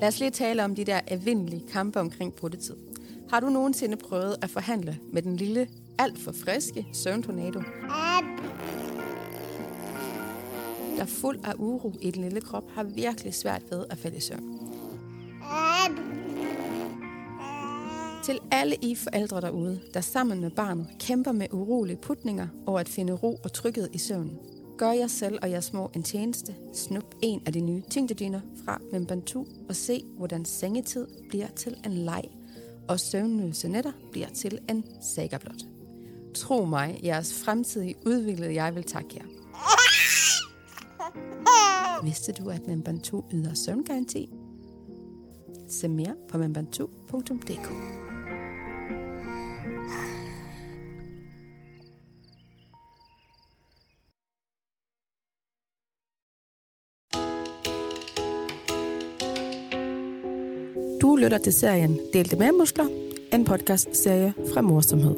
Lad os lige tale om de der evindelige kampe omkring brudtetid. Har du nogensinde prøvet at forhandle med den lille, alt for friske søvntornado? Der er fuld af uro i den lille krop, har virkelig svært ved at falde i søvn. Til alle I forældre derude, der sammen med barnet kæmper med urolige putninger og at finde ro og tryghed i søvnen. Gør jer selv og jeres små en tjeneste. Snup en af de nye tyngdedyner fra Membantu og se, hvordan sengetid bliver til en leg, og søvnløse nætter bliver til en saga blot. Tro mig, jeres fremtidige udviklede jeg vil takke jer. Vidste du, at Membantu yder søvngaranti? Se mere på membantu.dk. Du lytter til serien Delte med muskler, en podcast-serie fra Morsomhed.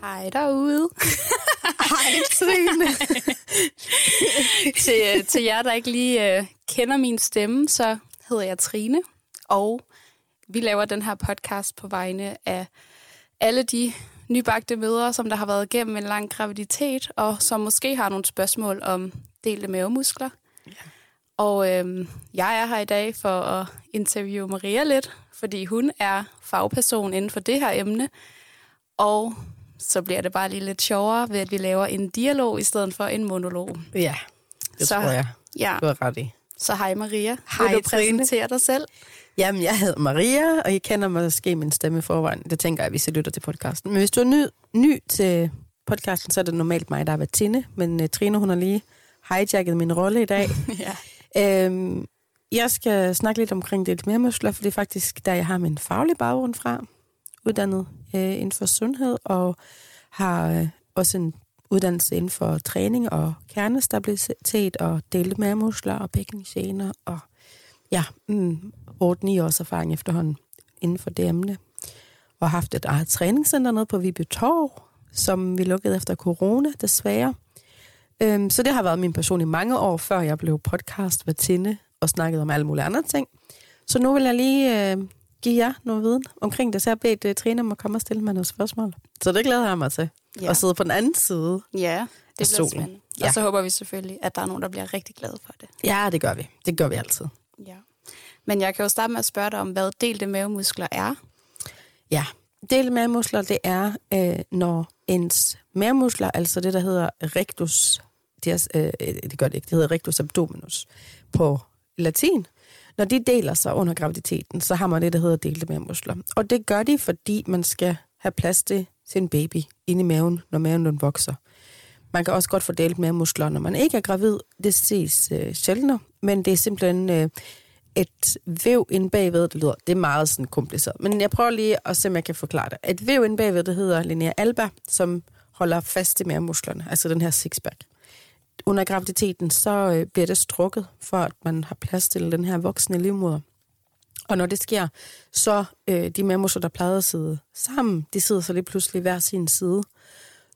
Hej derude. Hej, Trine. til, til jer, der ikke lige uh, kender min stemme, så hedder jeg Trine, og vi laver den her podcast på vegne af alle de nybagte mødre, som der har været igennem en lang graviditet, og som måske har nogle spørgsmål om delte mavemuskler. Ja. Og øhm, jeg er her i dag for at interviewe Maria lidt, fordi hun er fagperson inden for det her emne. Og så bliver det bare lige lidt sjovere ved, at vi laver en dialog i stedet for en monolog. Ja, det Så- tror jeg, Ja, du har ret i. så hej Maria. Hej, Vil du præsentere dig selv? Jamen, jeg hedder Maria, og I kender måske min stemme i forvejen. Det tænker jeg, hvis I lytter til podcasten. Men hvis du er ny, ny til podcasten, så er det normalt mig, der er Tine. Men uh, Trine, hun har lige hijacket min rolle i dag. ja. øhm, jeg skal snakke lidt omkring det mere muskler, for det er faktisk der, jeg har min faglige baggrund fra. Uddannet øh, inden for sundhed, og har øh, også en uddannelse inden for træning og kernestabilitet og delte mavemuskler og bækkengener og ja, mm, 8-9 års erfaring efterhånden inden for det emne. Og haft et eget træningscenter nede på Viby Torv, som vi lukkede efter corona, desværre. Øhm, så det har været min passion i mange år, før jeg blev podcast Tinde og snakkede om alle mulige andre ting. Så nu vil jeg lige øh, give jer noget viden omkring det, så jeg har bedt uh, Trine om at komme og stille mig nogle spørgsmål. Så det glæder jeg mig til. Ja. At sidde på den anden side. Ja, det bliver solen. spændende. Ja. Og så håber vi selvfølgelig, at der er nogen, der bliver rigtig glade for det. Ja, det gør vi. Det gør vi altid. Ja. Men jeg kan jo starte med at spørge dig om, hvad delte mavemuskler er. Ja, del mavemuskler, det er, øh, når ens mavemuskler, altså det, der hedder rectus, det, er, øh, det gør det ikke, det hedder rectus abdominus på latin, når de deler sig under graviditeten, så har man det, der hedder delte mavemuskler. Og det gør de, fordi man skal have plads til sin baby inde i maven, når maven den vokser. Man kan også godt få delt mavemuskler, når man ikke er gravid. Det ses øh, sjældnere, men det er simpelthen øh, et væv inde bagved, det lyder, det er meget sådan kompliceret. Men jeg prøver lige at se, om jeg kan forklare det. Et væv inde bagved, det hedder linea alba, som holder fast i mavemusklerne, altså den her sixpack. Under graviditeten, så øh, bliver det strukket, for at man har plads til den her voksne livmoder. Og når det sker, så øh, de mavemuskler, der plejede at sidde sammen, de sidder så lige pludselig hver sin side.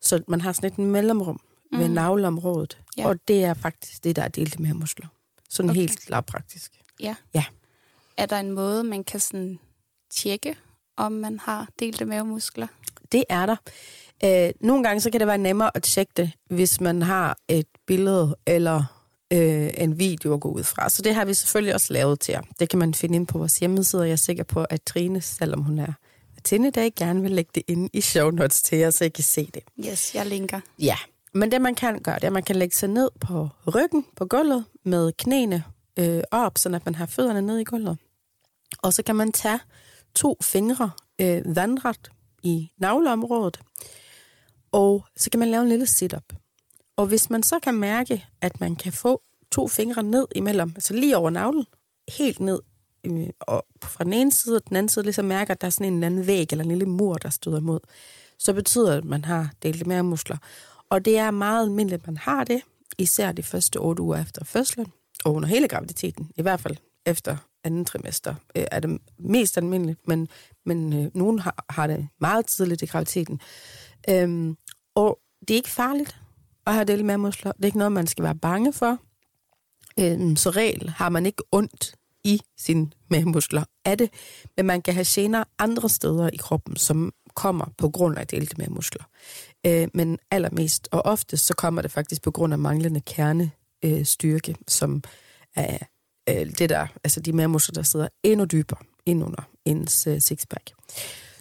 Så man har sådan et mellemrum mm. ved navleområdet. Ja. Og det er faktisk det, der er delte mavemuskler. Sådan Okay. okay. helt lavpraktisk. Ja. Ja. Er der en måde, man kan sådan tjekke, om man har delte mavemuskler? Det er der. Øh, nogle gange så kan det være nemmere at tjekke det, hvis man har et billede eller øh, en video at gå ud fra. Så det har vi selvfølgelig også lavet til jer. Det kan man finde ind på vores hjemmeside, og jeg er sikker på, at Trine, selvom hun er Tine, der gerne vil lægge det ind i show notes til jer, så I kan se det. Yes, jeg linker. Ja, men det man kan gøre, det er, at man kan lægge sig ned på ryggen på gulvet med knæene øh, op, så at man har fødderne ned i gulvet. Og så kan man tage to fingre øh, vandret i navleområdet, og så kan man lave en lille sit-up. Og hvis man så kan mærke, at man kan få to fingre ned imellem, altså lige over navlen, helt ned, øh, og fra den ene side og den anden side ligesom mærker, at der er sådan en eller anden væg eller en lille mur, der støder imod, så betyder det, at man har delt mere muskler. Og det er meget almindeligt, at man har det, især de første otte uger efter fødslen, og under hele graviditeten, i hvert fald efter anden trimester, øh, er det mest almindeligt, men, men øh, nogen har, har det meget tidligt i graviditeten. Øhm, Og det er ikke farligt at have delt mavemuskler. Det er ikke noget, man skal være bange for. Øhm, så regel har man ikke ondt i sine mavemuskler af det, men man kan have gener andre steder i kroppen, som kommer på grund af delte mavemuskler. Øh, men allermest og oftest, så kommer det faktisk på grund af manglende kernestyrke, øh, som er øh, det der, altså de mavemuskler, der sidder endnu dybere ind under ens øh, sixpack.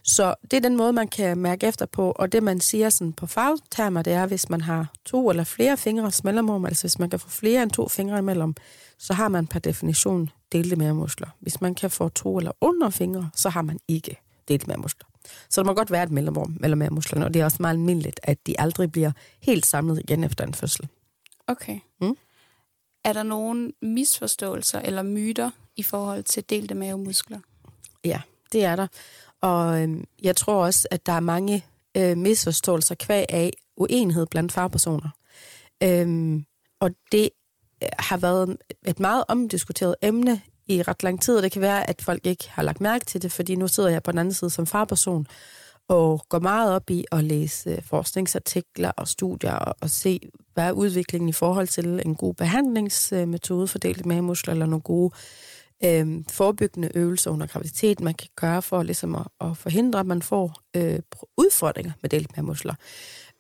Så det er den måde, man kan mærke efter på, og det man siger sådan på fagtermer, det er, hvis man har to eller flere fingre mellemrum, altså hvis man kan få flere end to fingre imellem, så har man per definition delte mavemuskler. Hvis man kan få to eller under fingre, så har man ikke delte mavemuskler. Så der må godt være et mellemrum mellem mavemusklerne, og det er også meget almindeligt, at de aldrig bliver helt samlet igen efter en fødsel. Okay. Mm? Er der nogle misforståelser eller myter i forhold til delte mavemuskler? Ja, det er der. Og øh, jeg tror også, at der er mange øh, misforståelser kvæg af uenighed blandt fagpersoner. Øhm, og det øh, har været et meget omdiskuteret emne i ret lang tid, og det kan være, at folk ikke har lagt mærke til det, fordi nu sidder jeg på den anden side som farperson og går meget op i at læse øh, forskningsartikler og studier og, og se, hvad er udviklingen i forhold til en god behandlingsmetode for med muskler eller nogle gode øh, forebyggende øvelser under graviditet, man kan gøre for ligesom at, at forhindre, at man får øh, udfordringer med delte muskler.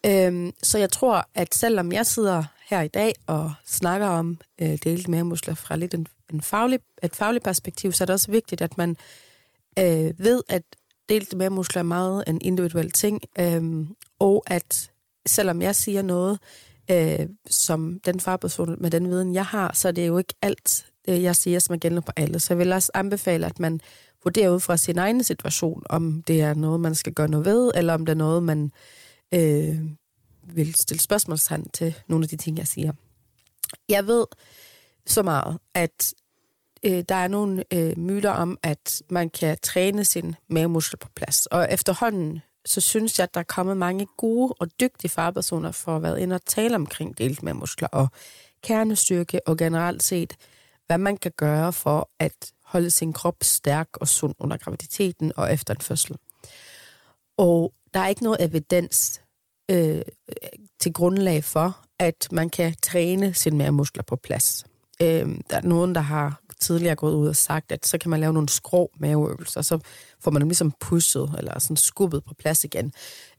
Øh, så jeg tror, at selvom jeg sidder her i dag og snakker om øh, delte fra lidt en, en faglig, et fagligt perspektiv, så er det også vigtigt, at man øh, ved, at delte muskler er meget en individuel ting, øh, og at selvom jeg siger noget, øh, som den farperson med den viden, jeg har, så er det jo ikke alt, det jeg siger, som er gældende på alle. Så jeg vil også anbefale, at man vurderer ud fra sin egen situation, om det er noget, man skal gøre noget ved, eller om det er noget, man øh, vil stille spørgsmålstegn til nogle af de ting, jeg siger. Jeg ved så meget, at øh, der er nogle øh, myter om, at man kan træne sin mavemuskel på plads. Og efterhånden, så synes jeg, at der er kommet mange gode og dygtige fagpersoner for at være inde og tale omkring delt mavemuskler og kernestyrke og generelt set, hvad man kan gøre for at holde sin krop stærk og sund under graviditeten og efter en fødsel. Og der er ikke noget evidens øh, til grundlag for, at man kan træne sine mavemuskler på plads. Øh, der er nogen, der har tidligere gået ud og sagt, at så kan man lave nogle skrå maveøvelser, og så får man dem ligesom pushet eller sådan skubbet på plads igen.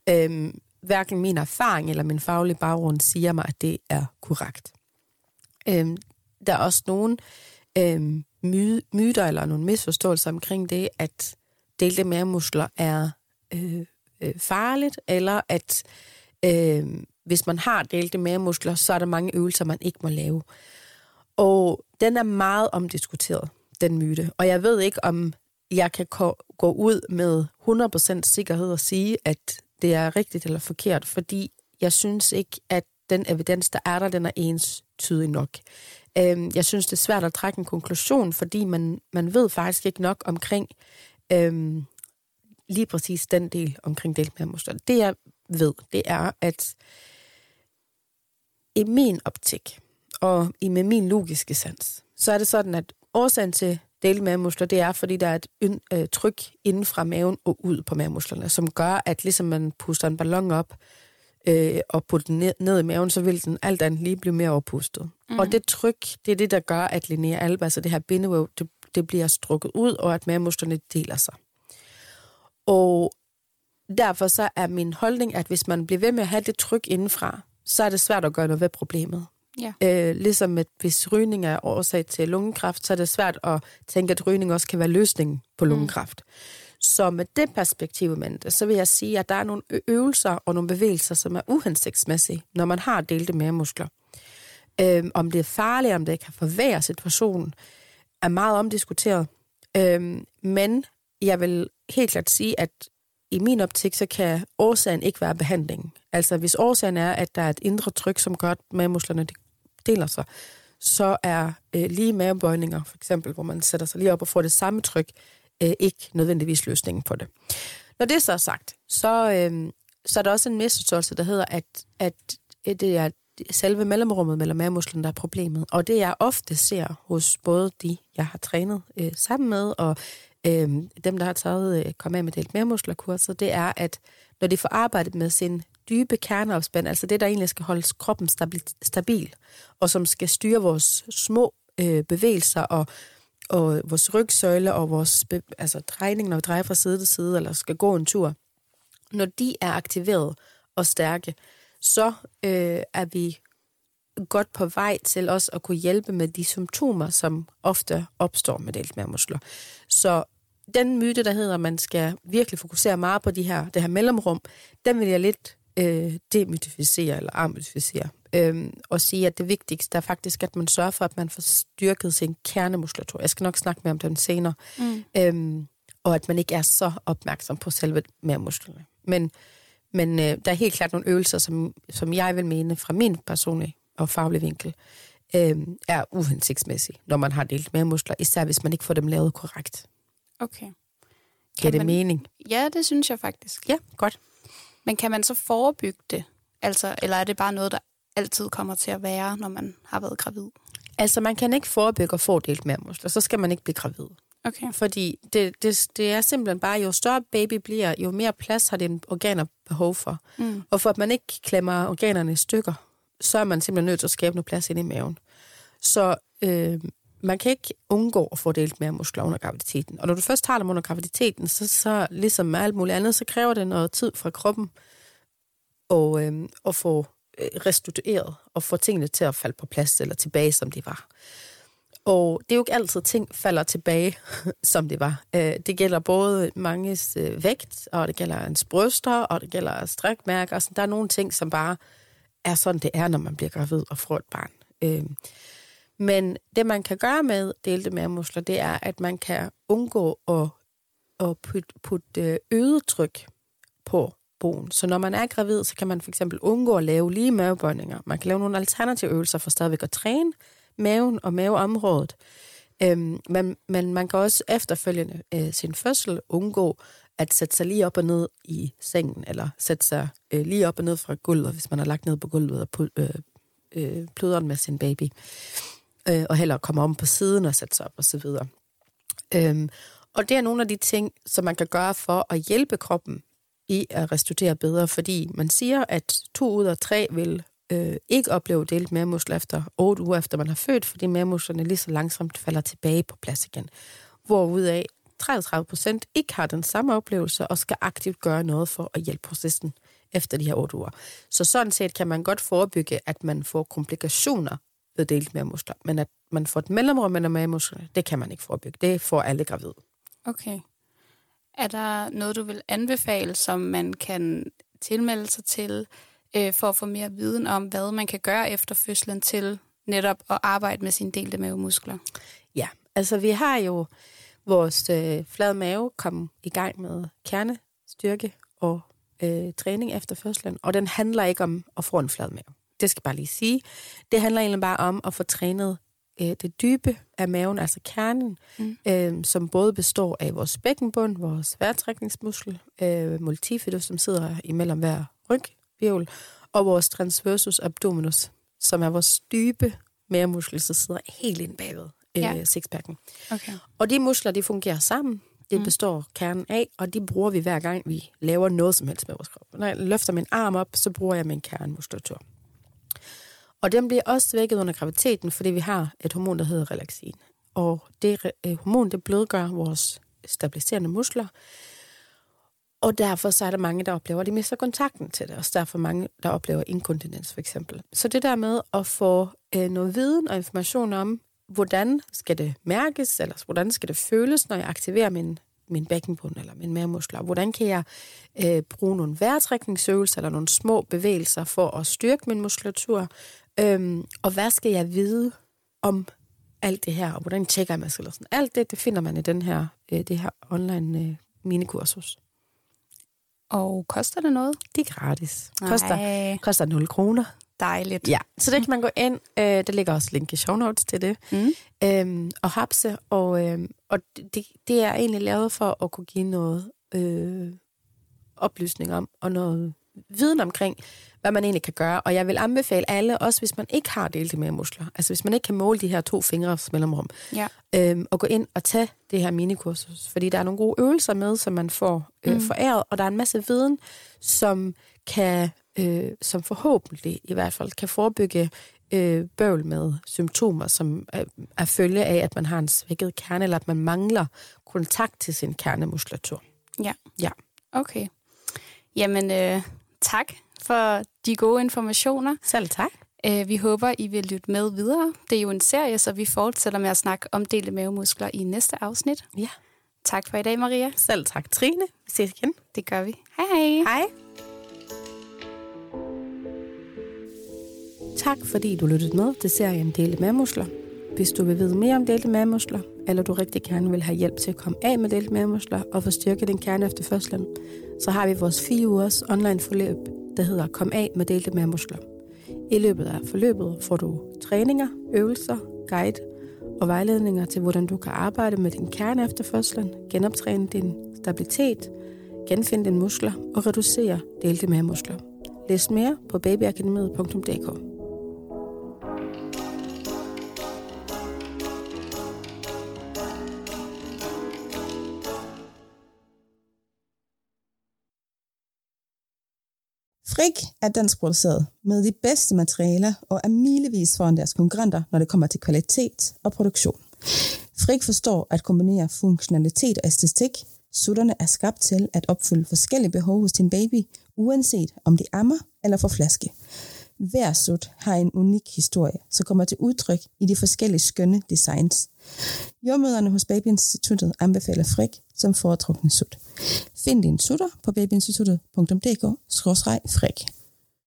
Øh, hverken min erfaring eller min faglige baggrund siger mig, at det er korrekt. Øh, der er også nogle øh, my- myter eller nogle misforståelser omkring det, at delte mavemuskler er øh, øh, farligt, eller at øh, hvis man har delte mavemuskler, så er der mange øvelser, man ikke må lave. Og den er meget omdiskuteret, den myte. Og jeg ved ikke, om jeg kan gå ud med 100% sikkerhed og sige, at det er rigtigt eller forkert, fordi jeg synes ikke, at den evidens, der er der, den er ens tydig nok. Øhm, jeg synes, det er svært at trække en konklusion, fordi man, man ved faktisk ikke nok omkring øhm, lige præcis den del omkring deltmagermuskler. Det jeg ved, det er, at i min optik, og i med min logiske sans, så er det sådan, at årsagen til delmavemuskler, det er, fordi der er et øh, tryk inden fra maven og ud på mavemusklerne, som gør, at ligesom man puster en ballon op øh, og putter den ned, ned i maven, så vil den alt andet lige blive mere overpustet. Mm. Og det tryk, det er det, der gør, at linea alba, altså det her bindevæv, det, det bliver strukket ud, og at mavemusklerne deler sig. Og derfor så er min holdning, at hvis man bliver ved med at have det tryk indenfra, så er det svært at gøre noget ved problemet. Ja. Øh, ligesom at hvis rygning er årsag til lungekræft, så er det svært at tænke, at rygning også kan være løsningen på mm. lungekræft. Mm. Så med det perspektiv, så vil jeg sige, at der er nogle øvelser og nogle bevægelser, som er uhensigtsmæssige, når man har delte mavemuskler. Øhm, om det er farligt, om det kan forværre situationen, er meget omdiskuteret. Øhm, men jeg vil helt klart sige, at i min optik, så kan årsagen ikke være behandling. Altså hvis årsagen er, at der er et indre tryk, som gør, at mavemusklerne deler sig, så er øh, lige mavebøjninger, for eksempel, hvor man sætter sig lige op og får det samme tryk, øh, ikke nødvendigvis løsningen på det. Når det så er sagt, så, øh, så er der også en misforståelse, der hedder, at, at det er selve mellemrummet mellem mavemusklen, der er problemet. Og det jeg ofte ser hos både de, jeg har trænet øh, sammen med, og øh, dem, der har taget øh, kom af med delt mavemusklerkurser, det er, at når de får arbejdet med sin dybe kerneopspænd, altså det, der egentlig skal holde kroppen stabil, stabil og som skal styre vores små øh, bevægelser og, og vores rygsøjle og vores altså drejning, når vi drejer fra side til side, eller skal gå en tur, når de er aktiveret og stærke, så øh, er vi godt på vej til os at kunne hjælpe med de symptomer, som ofte opstår med deltmærmuskler. Så den myte, der hedder, at man skal virkelig fokusere meget på de her, det her mellemrum, den vil jeg lidt øh, demytificere eller amytificere. Øh, og sige, at det vigtigste er faktisk, at man sørger for, at man får styrket sin kernemuskulatur. Jeg skal nok snakke mere om den senere. Mm. Øh, og at man ikke er så opmærksom på selve musklerne. Men, men øh, der er helt klart nogle øvelser, som, som jeg vil mene fra min personlige og faglige vinkel, øh, er uhensigtsmæssige, når man har delt mere muskler, især hvis man ikke får dem lavet korrekt. Okay. Giver det man... mening? Ja, det synes jeg faktisk. Ja, godt. Men kan man så forebygge det? Altså, eller er det bare noget, der altid kommer til at være, når man har været gravid? Altså, man kan ikke forebygge at få delt mere muskler, så skal man ikke blive gravid. Okay. Fordi det, det, det er simpelthen bare, jo større baby bliver, jo mere plads har dine organer behov for. Mm. Og for at man ikke klemmer organerne i stykker, så er man simpelthen nødt til at skabe noget plads ind i maven. Så øh, man kan ikke undgå at få delt mere muskler under graviditeten. Og når du først har dem under graviditeten, så, så ligesom med alt muligt andet, så kræver det noget tid fra kroppen og, øh, at få Øh, restitueret og få tingene til at falde på plads eller tilbage, som de var. Og det er jo ikke altid, ting falder tilbage, som det var. Øh, det gælder både manges øh, vægt, og det gælder ens bryster, og det gælder strækmærker. Så der er nogle ting, som bare er sådan, det er, når man bliver gravid og får et barn. Men det, man kan gøre med delte mavemuskler, det er, at man kan undgå at, at putte øget tryk på boen. Så når man er gravid, så kan man for eksempel undgå at lave lige mavebøjninger. Man kan lave nogle alternative øvelser for stadigvæk at træne maven og maveområdet. Øhm, men, men man kan også efterfølgende øh, sin fødsel undgå at sætte sig lige op og ned i sengen, eller sætte sig øh, lige op og ned fra gulvet, hvis man har lagt ned på gulvet og øh, øh, pluderen med sin baby. Øh, og heller komme om på siden og sætte sig op og så videre. Øhm, og det er nogle af de ting, som man kan gøre for at hjælpe kroppen i at restituere bedre, fordi man siger, at to ud af tre vil øh, ikke opleve delt mavemuskler efter 8 uger efter man har født, fordi mavemusklerne lige så langsomt falder tilbage på plads igen. Hvorudaf 33 procent ikke har den samme oplevelse og skal aktivt gøre noget for at hjælpe processen efter de her 8 uger. Så sådan set kan man godt forebygge, at man får komplikationer ved delt mavemuskler, men at man får et mellemrum mellem mavemusklerne, det kan man ikke forebygge. Det får alle gravide. Okay. Er der noget, du vil anbefale, som man kan tilmelde sig til, øh, for at få mere viden om, hvad man kan gøre efter fødslen til netop at arbejde med sine delte mavemuskler? Ja, altså vi har jo vores øh, flade mave kom i gang med kernestyrke og øh, træning efter fødslen, og den handler ikke om at få en flad mave. Det skal jeg bare lige sige. Det handler egentlig bare om at få trænet øh, det dybe af maven, altså kernen, mm. øh, som både består af vores bækkenbund, vores vejrtrækningsmuskel, øh, multifidus, som sidder imellem hver rygvirvel, og vores transversus abdominus, som er vores dybe mavemuskel, som sidder helt ind bagved øh, ja. sixpacken. Okay. Og de muskler, de fungerer sammen. Det mm. består kernen af, og de bruger vi hver gang, vi laver noget som helst med vores krop. Når jeg løfter min arm op, så bruger jeg min kernemuskulatur. Og den bliver også svækket under graviditeten, fordi vi har et hormon, der hedder relaxin. Og det øh, hormon, det blødgør vores stabiliserende muskler. Og derfor så er der mange, der oplever, at de mister kontakten til det. Og derfor mange, der oplever inkontinens for eksempel. Så det der med at få øh, noget viden og information om, hvordan skal det mærkes, eller hvordan skal det føles, når jeg aktiverer min, min bækkenbund eller min mavemuskler. Hvordan kan jeg øh, bruge nogle vejrtrækningsøvelser eller nogle små bevægelser for at styrke min muskulatur? Øhm, og hvad skal jeg vide om alt det her, og hvordan tjekker jeg mig selv? Sådan. Alt det, det finder man i den her, øh, det her online øh, minikursus. Og koster det noget? Det er gratis. Koster, koster 0 kroner. Dejligt. Ja, så det kan man gå ind. Øh, der ligger også link i show notes til det. Mm. Øhm, og hapse. Og, øh, og det, det er egentlig lavet for at kunne give noget øh, oplysning om, og noget viden omkring, hvad man egentlig kan gøre. Og jeg vil anbefale alle, også hvis man ikke har delte med muskler, altså hvis man ikke kan måle de her to fingre mellemrum, ja. øhm, og gå ind og tage det her minikursus. Fordi der er nogle gode øvelser med, som man får øh, mm. foræret, og der er en masse viden, som kan øh, som forhåbentlig i hvert fald kan forebygge øh, bøvl med symptomer, som er, er følge af, at man har en svækket kerne, eller at man mangler kontakt til sin kernemuskulatur. Ja. Ja. Okay. Jamen, øh, tak for de gode informationer. Selv tak. Øh, vi håber, I vil lytte med videre. Det er jo en serie, så vi fortsætter med at snakke om delte mavemuskler i næste afsnit. Ja. Tak for i dag, Maria. Selv tak, Trine. Vi ses igen. Det gør vi. Hej hej. Hej. Tak fordi du lyttede med til serien Delte mavemuskler. Hvis du vil vide mere om delte mavemuskler, eller du rigtig gerne vil have hjælp til at komme af med delte mavemuskler og få styrket din kerne efter fødslen, så har vi vores fire ugers online forløb, der hedder Kom af med delte mavemuskler. I løbet af forløbet får du træninger, øvelser, guide og vejledninger til, hvordan du kan arbejde med din kerne efter fødslen, genoptræne din stabilitet, genfinde dine muskler og reducere delte mavemuskler. Læs mere på babyakademiet.dk. Frik er dansk produceret med de bedste materialer og er milevis foran deres konkurrenter, når det kommer til kvalitet og produktion. Frik forstår at kombinere funktionalitet og æstetik. Sutterne er skabt til at opfylde forskellige behov hos din baby, uanset om de ammer eller får flaske. Hver sut har en unik historie, som kommer til udtryk i de forskellige skønne designs. Jordmøderne hos Babyinstituttet anbefaler Frik som foretrukne sut. Find din sutter på babyinstituttet.dk-frik.